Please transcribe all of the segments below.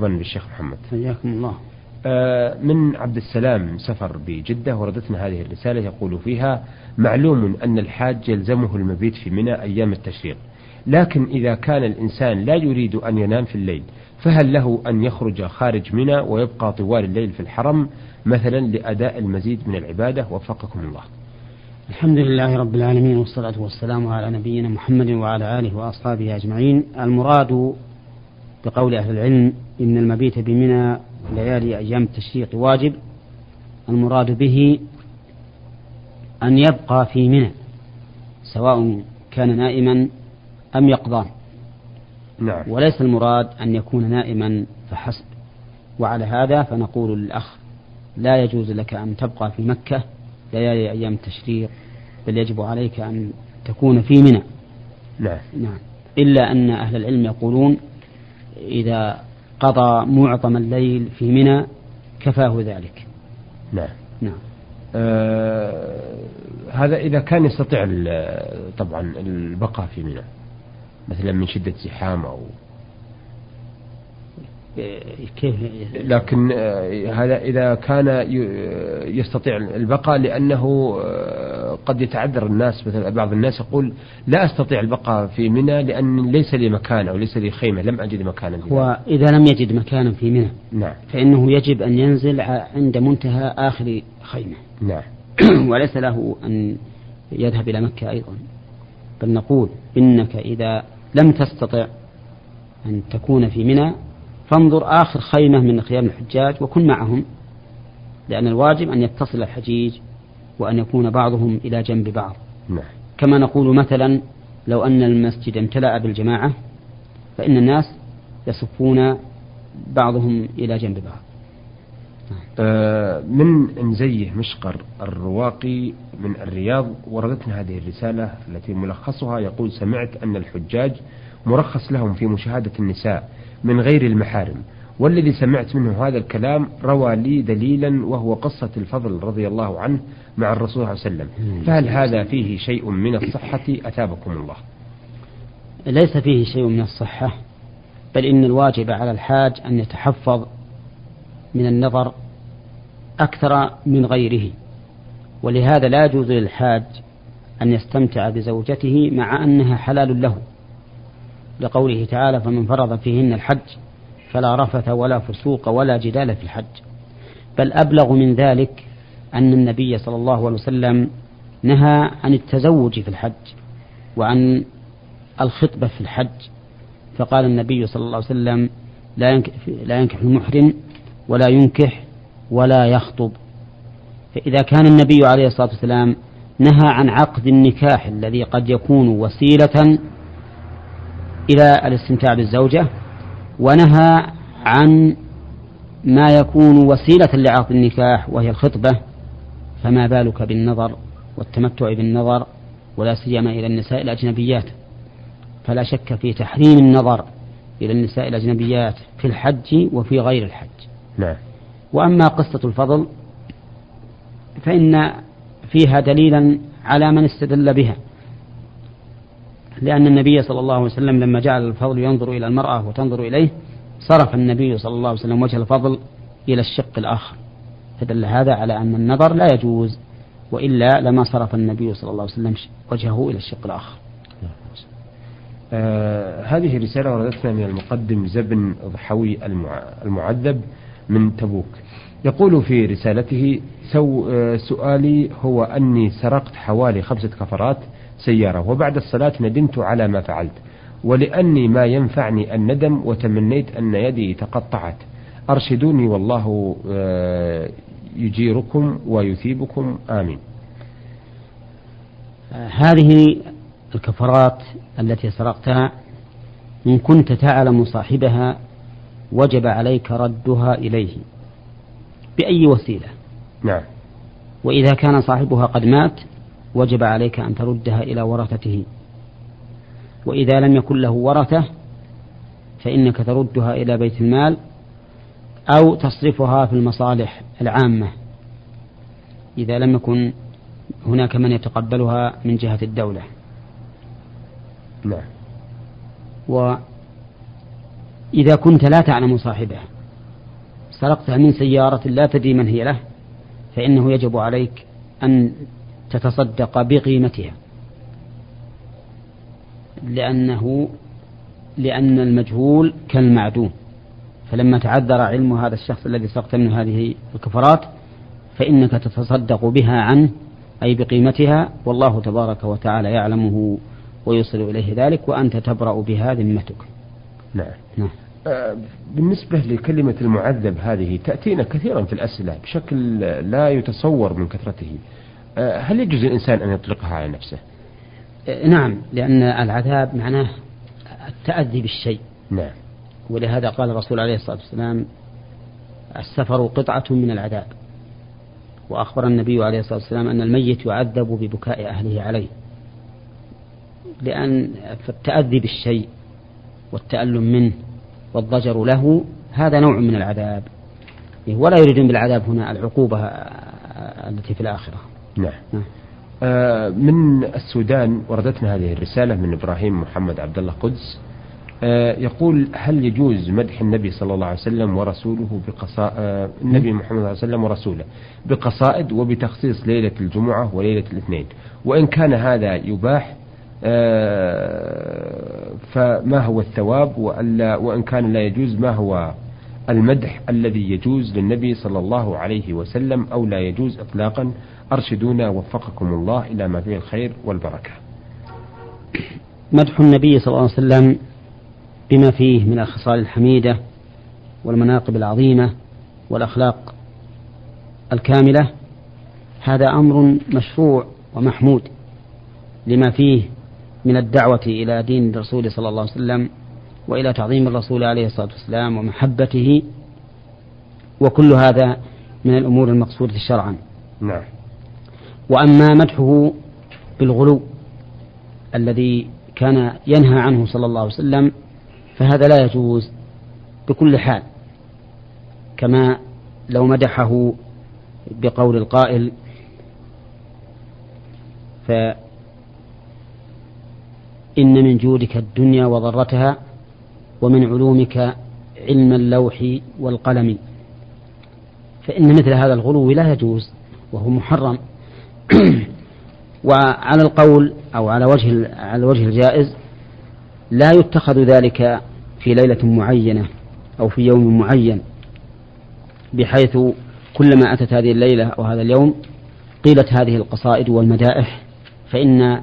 مرحبا بالشيخ محمد. حياكم الله. آه، من عبد السلام سفر بجدة وردتنا هذه الرسالة يقول فيها معلوم أن الحاج يلزمه المبيت في منى أيام التشريق لكن إذا كان الإنسان لا يريد أن ينام في الليل فهل له أن يخرج خارج منى ويبقى طوال الليل في الحرم؟ مثلا لأداء المزيد من العبادة. وفقكم الله. الحمد لله رب العالمين والصلاة والسلام على نبينا محمد وعلى آله وأصحابه أجمعين. المراد بقول أهل العلم إن المبيت بمنى ليالي أيام التشريق واجب المراد به أن يبقى في منى سواء كان نائما أم يقظان نعم. وليس المراد أن يكون نائما فحسب. وعلى هذا فنقول للأخ لا يجوز لك أن تبقى في مكة ليالي أيام التشريق بل يجب عليك أن تكون في منى. نعم. نعم. إلا أن أهل العلم يقولون إذا قضى معظم الليل في منى كفاه ذلك. نعم. نعم. آه هذا إذا كان يستطيع طبعا البقاء في منى مثلا من شدة زحام أو كيف لكن آه، هذا إذا كان يستطيع البقاء لأنه آه، قد يتعذر الناس مثلا بعض الناس يقول لا أستطيع البقاء في منى لأن ليس لي مكان أو ليس لي خيمة لم أجد مكانا هو إذا لم يجد مكانا في منى نعم. فإنه يجب أن ينزل عند منتهى آخر خيمة. نعم. وليس له أن يذهب إلى مكة أيضا. بل نقول إنك إذا لم تستطع أن تكون في منى فانظر آخر خيمة من خيام الحجاج وكن معهم لأن الواجب أن يتصل الحجيج وأن يكون بعضهم إلى جنب بعض نعم. كما نقول مثلا لو أن المسجد امتلأ بالجماعة فإن الناس يصفون بعضهم إلى جنب بعض آه من مزيه مشقر الرواقي من الرياض وردتنا هذه الرسالة التي ملخصها يقول سمعت أن الحجاج مرخص لهم في مشاهدة النساء من غير المحارم. والذي سمعت منه هذا الكلام روى لي دليلا وهو قصة الفضل رضي الله عنه مع الرسول صلى الله عليه وسلم. فهل هذا فيه شيء من الصحة؟ أثابكم الله. ليس فيه شيء من الصحة بل إن الواجب على الحاج أن يتحفظ من النظر أكثر من غيره. ولهذا لا يجوز للحاج أن يستمتع بزوجته مع أنها حلال له. لقوله تعالى فمن فرض فيهن الحج فلا رفث ولا فسوق ولا جدال في الحج. بل أبلغ من ذلك أن النبي صلى الله عليه وسلم نهى عن التزوج في الحج وعن الخطبة في الحج. فقال النبي صلى الله عليه وسلم لا ينكح, المحرم ولا ينكح ولا يخطب. فإذا كان النبي عليه الصلاة والسلام نهى عن عقد النكاح الذي قد يكون وسيلة إلى الاستمتاع بالزوجة ونهى عن ما يكون وسيلة لعقد النكاح وهي الخطبة فما بالك بالنظر والتمتع بالنظر ولا سيما إلى النساء الأجنبيات. فلا شك في تحريم النظر إلى النساء الأجنبيات في الحج وفي غير الحج. نعم. وأما قصة الفضل فإن فيها دليلا على من استدل بها. لأن النبي صلى الله عليه وسلم لما جعل الفضل ينظر إلى المرأة وتنظر إليه صرف النبي صلى الله عليه وسلم وجه الفضل إلى الشق الآخر. فدل هذا على أن النظر لا يجوز وإلا لما صرف النبي صلى الله عليه وسلم وجهه إلى الشق الآخر. آه هذه رسالة وردتنا من المقدم زبن ضحوي المعذب من تبوك. يقول في رسالته سو آه سؤالي هو أني سرقت حوالي خمسة كفرات سيارة وبعد الصلاة ندمت على ما فعلت ولأني ما ينفعني الندم وتمنيت أن يدي تقطعت. أرشدوني والله آه، يجيركم ويثيبكم آمين. هذه الكفرات التي سرقتها إن كنت تعلم صاحبها وجب عليك ردها إليه. بأي وسيلة؟ نعم. وإذا كان صاحبها قد مات وجب عليك أن تردها إلى ورثته. وإذا لم يكن له ورثة فإنك تردها إلى بيت المال أو تصرفها في المصالح العامة. إذا لم يكن هناك من يتقبلها من جهة الدولة. نعم إذا كنت لا تعلم صاحبها سرقتها من سيارة لا تدري من هي له فإنه يجب عليك أن تتصدق بقيمتها. لأنه لأن المجهول كالمعدوم. فلما تعذر علم هذا الشخص الذي سرقت منه هذه الكفرات فإنك تتصدق بها عنه أي بقيمتها والله تبارك وتعالى يعلمه ويوصل إليه ذلك وأنت تبرأ بها ذمتك. نعم, نعم. آه بالنسبة لكلمة المعذب هذه تأتينا كثيرا في الأسئلة بشكل لا يتصور من كثرته. هل يجوز الإنسان أن يطلقها على نفسه؟ آه نعم لأن العذاب معناه التأذي بالشيء. نعم. ولهذا قال الرسول عليه الصلاة والسلام السفر قطعة من العذاب. وأخبر النبي عليه الصلاة والسلام أن الميت يعذب ببكاء أهله عليه. لأن التأذي بالشيء والتألم منه والضجر له هذا نوع من العذاب. ولا يريدون بالعذاب هنا العقوبة التي في الآخرة. نعم, نعم. آه من السودان وردتنا هذه الرسالة من إبراهيم محمد عبد الله قدس. آه يقول هل يجوز مدح النبي صلى الله عليه وسلم ورسوله بقصائد آه النبي محمد صلى الله عليه وسلم ورسوله بقصائد وبتخصيص ليلة الجمعة وليلة الاثنين. وإن كان هذا يباح آه، فما هو الثواب؟ وألا وإن كان لا يجوز ما هو المدح الذي يجوز للنبي صلى الله عليه وسلم أو لا يجوز إطلاقا أرشدونا وفقكم الله إلى ما فيه الخير والبركة. مدح النبي صلى الله عليه وسلم بما فيه من الخصال الحميدة والمناقب العظيمة والأخلاق الكاملة هذا أمر مشروع ومحمود لما فيه من الدعوة إلى دين الرسول صلى الله عليه وسلم وإلى تعظيم الرسول عليه الصلاة والسلام ومحبته وكل هذا من الأمور المقصودة شرعا. نعم. وأما مدحه بالغلو الذي كان ينهى عنه صلى الله عليه وسلم فهذا لا يجوز بكل حال. كما لو مدحه بقول القائل ف إن من جودك الدنيا وضرتها ومن علومك علم اللوح والقلم. فإن مثل هذا الغلو لا يجوز وهو محرم. وعلى القول أو على وجه على الوجه الجائز لا يتخذ ذلك في ليلة معينة أو في يوم معين بحيث كلما أتت هذه الليلة أو هذا اليوم قيلت هذه القصائد والمدائح فإن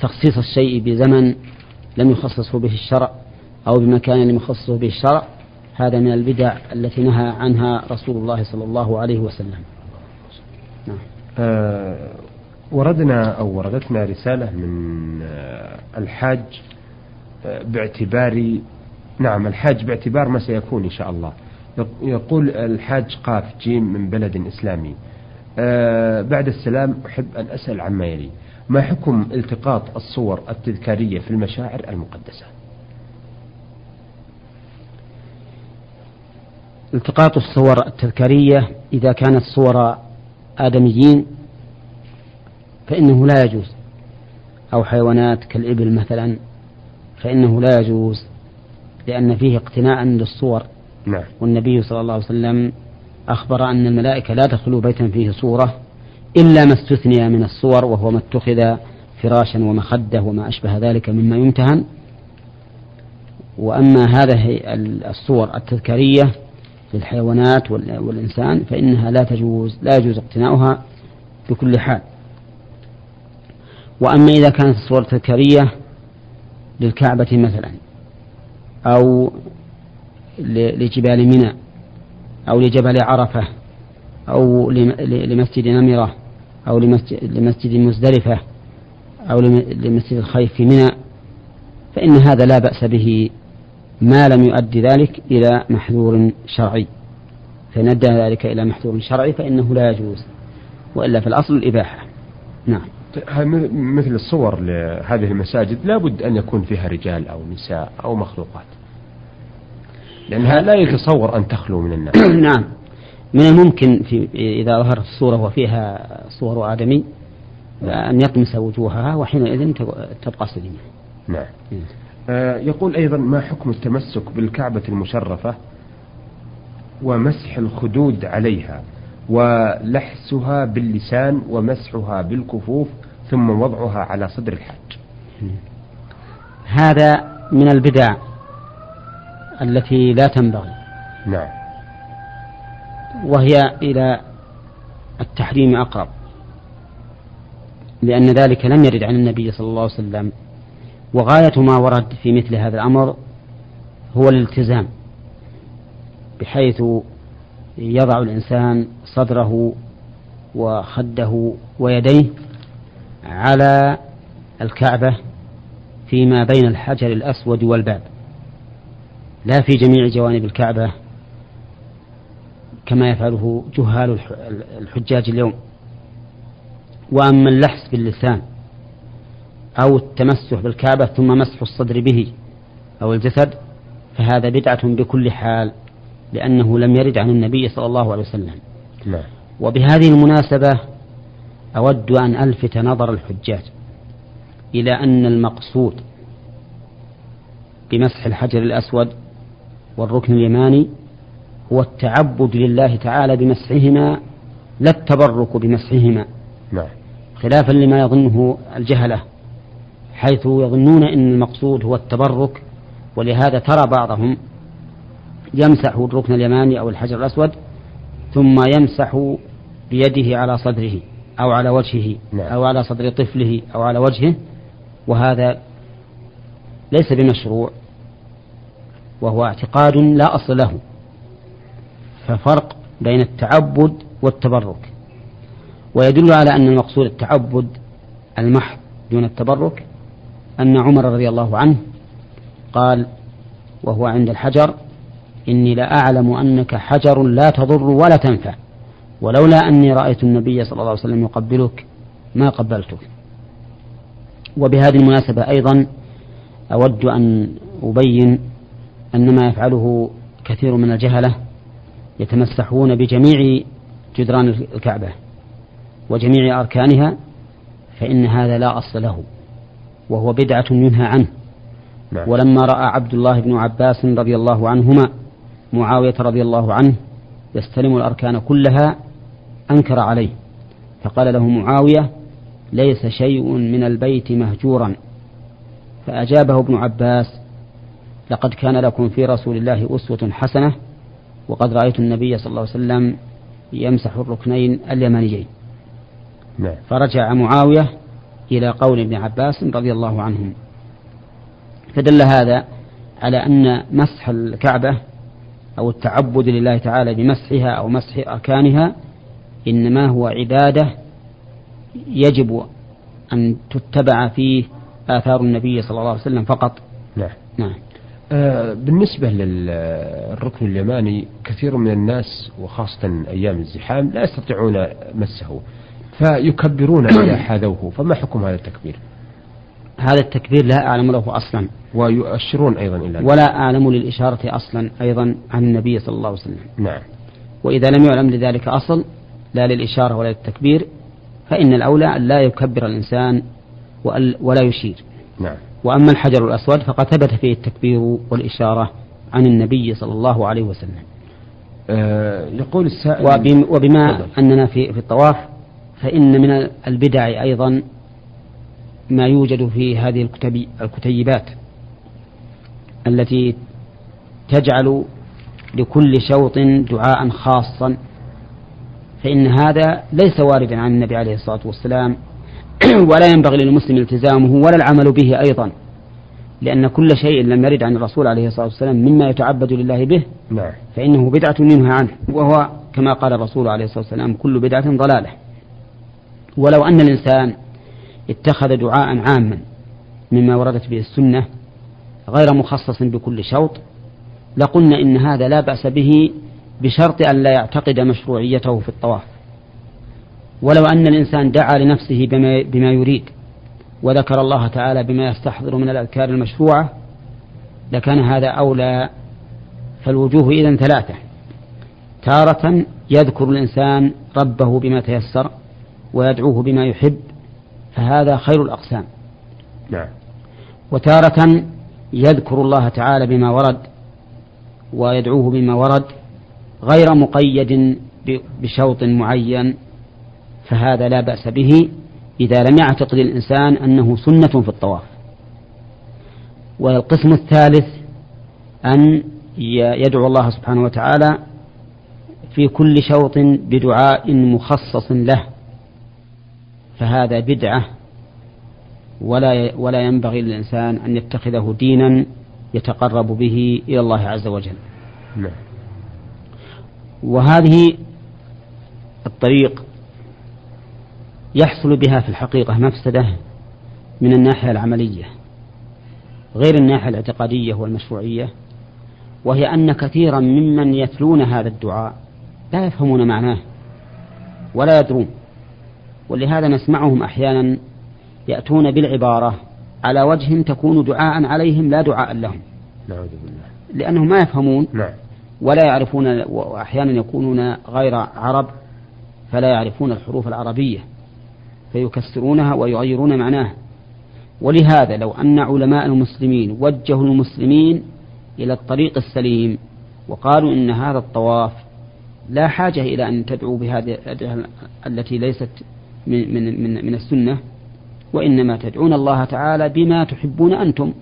تخصيص الشيء بزمن لم يخصصه به الشرع. أو بمكان لم يخصصه به الشرع هذا من البدع التي نهى عنها رسول الله صلى الله عليه وسلم. نعم. آه وردنا أو وردتنا رسالة من آه الحاج آه باعتبار نعم الحاج باعتبار ما سيكون إن شاء الله. يقول الحاج قاف جيم من بلد إسلامي. آه بعد السلام أحب أن أسأل عما يلي. ما حكم التقاط الصور التذكارية في المشاعر المقدسة؟ التقاط الصور التذكارية إذا كانت صور آدميين فإنه لا يجوز أو حيوانات كالإبل مثلا فإنه لا يجوز لأن فيه اقتناء للصور نعم. والنبي صلى الله عليه وسلم أخبر أن الملائكة لا تدخل بيتا فيه صورة إلا ما استثني من الصور وهو ما اتخذ فراشا ومخدة وما أشبه ذلك مما يمتهن وأما هذه الصور التذكارية للحيوانات والإنسان فإنها لا تجوز لا يجوز اقتناؤها بكل حال. وأما إذا كانت الصور التذكارية للكعبة مثلا أو لجبال منى أو لجبل عرفة أو لمسجد نمرة أو لمسجد مزدلفة أو لمسجد الخيف في منى فإن هذا لا بأس به ما لم يؤدي ذلك إلى محذور شرعي. فإن أدى ذلك إلى محذور شرعي فإنه لا يجوز وإلا في الأصل الإباحة. نعم. مثل الصور لهذه المساجد لابد أن يكون فيها رجال أو نساء أو مخلوقات؟ لأنها لا يتصور أن تخلو من الناس نعم. من الممكن في إذا ظهرت الصورة وفيها صور آدمي أن يطمس وجوهها وحينئذ تبقى سليمة. نعم. آه، يقول أيضا ما حكم التمسك بالكعبة المشرفة ومسح الخدود عليها ولحسها باللسان ومسحها بالكفوف ثم وضعها على صدر الحج هذا من البدع التي لا تنبغي. نعم. وهي إلى التحريم أقرب لأن ذلك لم يرد عن النبي صلى الله عليه وسلم وغاية ما ورد في مثل هذا الأمر هو الالتزام بحيث يضع الإنسان صدره وخده ويديه على الكعبة فيما بين الحجر الأسود والباب لا في جميع جوانب الكعبة كما يفعله جهال الحجاج اليوم. وأما اللحس باللسان أو التمسح بالكعبة ثم مسح الصدر به أو الجسد فهذا بدعة بكل حال لأنه لم يرد عن النبي صلى الله عليه وسلم. نعم. وبهذه المناسبة أود أن ألفت نظر الحجاج إلى أن المقصود بمسح الحجر الأسود والركن اليماني هو التعبد لله تعالى بمسحهما لا التبرك بمسحهما. نعم. خلافا لما يظنه الجهلة. حيث يظنون أن المقصود هو التبرك ولهذا ترى بعضهم يمسح الركن اليماني أو الحجر الأسود ثم يمسح بيده على صدره أو على وجهه نعم. أو على صدر طفله أو على وجهه وهذا ليس بمشروع وهو اعتقاد لا أصل له ففرق بين التعبد والتبرك ويدل على أن المقصود التعبد المحض دون التبرك أن عمر رضي الله عنه قال وهو عند الحجر إني لأعلم أنك حجر لا تضر ولا تنفع ولولا أني رأيت النبي صلى الله عليه وسلم يقبلك ما قبلتك. وبهذه المناسبة أيضا أود أن أبين أن ما يفعله كثير من الجهلة يتمسحون بجميع جدران الكعبة وجميع أركانها فإن هذا لا أصل له. وهو بدعة ينهى عنه نعم. ولما رأى عبد الله بن عباس رضي الله عنهما معاوية رضي الله عنه يستلم الأركان كلها أنكر عليه فقال له معاوية ليس شيء من البيت مهجورا فأجابه ابن عباس لقد كان لكم في رسول الله أسوة حسنة وقد رأيت النبي صلى الله عليه وسلم يمسح الركنين اليمانيين نعم. فرجع معاوية إلى قول ابن عباس رضي الله عنهم فدل هذا على أن مسح الكعبة أو التعبد لله تعالى بمسحها أو مسح أركانها إنما هو عبادة يجب أن تتبع فيه آثار النبي صلى الله عليه وسلم فقط. نعم نعم. آه بالنسبة للركن اليماني كثير من الناس وخاصة أيام الزحام لا يستطيعون مسه فيكبرون إذا حاذوه. فما حكم هذا التكبير؟ هذا التكبير لا أعلم له أصلا. ويؤشرون أيضا إلى ولا أعلم للإشارة أصلا أيضا عن النبي صلى الله عليه وسلم. نعم. وإذا لم يعلم لذلك أصل لا للإشارة ولا للتكبير فإن الأولى أن لا يكبر الإنسان ولا يشير. نعم. وأما الحجر الأسود فقد ثبت فيه التكبير والإشارة عن النبي صلى الله عليه وسلم. آه يقول السائل وبما فضل. أننا في, في الطواف فإن من البدع أيضا ما يوجد في هذه الكتب الكتيبات التي تجعل لكل شوط دعاء خاصا فإن هذا ليس واردا عن النبي عليه الصلاة والسلام ولا ينبغي للمسلم التزامه ولا العمل به أيضا لأن كل شيء لم يرد عن الرسول عليه الصلاة والسلام مما يتعبد لله به نعم. فإنه بدعة ينهى عنه وهو كما قال الرسول عليه الصلاة والسلام كل بدعة ضلالة ولو أن الإنسان اتخذ دعاء عاما مما وردت به السنة غير مخصص بكل شوط لقلنا إن هذا لا بأس به بشرط أن لا يعتقد مشروعيته في الطواف. ولو أن الإنسان دعا لنفسه بما, بما يريد وذكر الله تعالى بما يستحضر من الأذكار المشروعة لكان هذا أولى فالوجوه إذا ثلاثة تارة يذكر الإنسان ربه بما تيسر ويدعوه بما يحب فهذا خير الأقسام. نعم. وتارة يذكر الله تعالى بما ورد ويدعوه بما ورد غير مقيد بشوط معين فهذا لا بأس به إذا لم يعتقد الإنسان أنه سنة في الطواف. والقسم الثالث أن يدعو الله سبحانه وتعالى في كل شوط بدعاء مخصص له. فهذا بدعة ولا ولا ينبغي للإنسان أن يتخذه دينا يتقرب به إلى الله عز وجل. نعم. وهذه الطريق يحصل بها في الحقيقة مفسدة من الناحية العملية غير الناحية الاعتقادية والمشروعية وهي أن كثيرا ممن يتلون هذا الدعاء لا يفهمون معناه ولا يدرون ولهذا نسمعهم أحيانا يأتون بالعبارة على وجه تكون دعاء عليهم لا دعاء لهم. لأنهم ما يفهمون نعم. ولا يعرفون وأحيانا يكونون غير عرب فلا يعرفون الحروف العربية فيكسرونها ويغيرون معناها. ولهذا لو أن علماء المسلمين وجهوا المسلمين إلى الطريق السليم وقالوا إن هذا الطواف لا حاجة إلى أن تدعوا بهذه التي ليست من, من, من, من السنة وإنما تدعون الله تعالى بما تحبون أنتم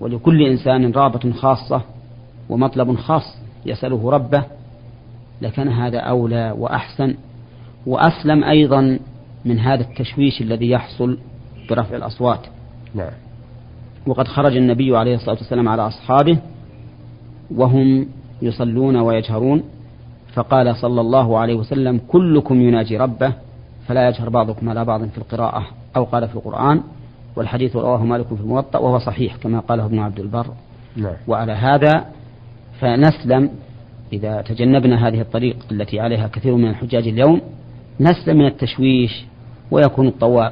ولكل إنسان رابة خاصة ومطلب خاص يسأله ربه لكان هذا أولى وأحسن وأسلم أيضا من هذا التشويش الذي يحصل برفع الأصوات. نعم. وقد خرج النبي عليه الصلاة والسلام على أصحابه وهم يصلون ويجهرون فقال صلى الله عليه وسلم كلكم يناجي ربه فلا يجهر بعضكم على بعض في القراءة أو قال في القرآن والحديث رواه مالك في الموطأ وهو صحيح كما قاله ابن عبد البر نعم. وعلى هذا فنسلم إذا تجنبنا هذه الطريق التي عليها كثير من الحجاج اليوم نسلم من التشويش ويكون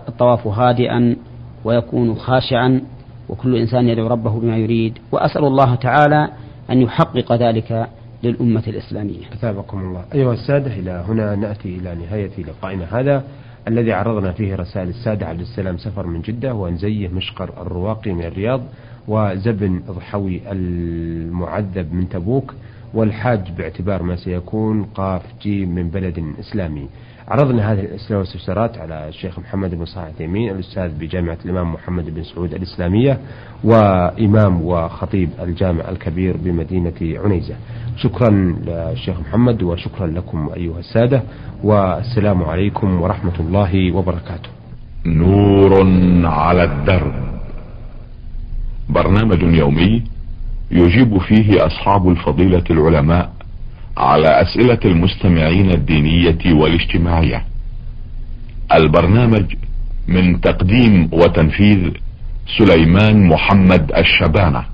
الطواف هادئا ويكون خاشعا وكل إنسان يدعو ربه بما يريد وأسأل الله تعالى أن يحقق ذلك للأمة الإسلامية. أثابكم الله. أيها السادة إلى هنا نأتي إلى نهاية لقائنا هذا الذي عرضنا فيه رسائل السادة عبد السلام سفر من جدة وأنزيه مشقر الرواقي من الرياض وزبن ضحوي المعذب من تبوك والحاج باعتبار ما سيكون قاف جيم من بلد إسلامي. عرضنا هذه الأسئلة والاستفسارات على الشيخ محمد بن صالح اليمين الأستاذ بجامعة الإمام محمد بن سعود الإسلامية وإمام وخطيب الجامع الكبير بمدينة عنيزة. شكرا للشيخ محمد وشكرا لكم أيها السادة والسلام عليكم ورحمة الله وبركاته. نور على الدرب. برنامج يومي يجيب فيه أصحاب الفضيلة العلماء على أسئلة المستمعين الدينية والاجتماعية. البرنامج من تقديم وتنفيذ سليمان محمد الشبانة.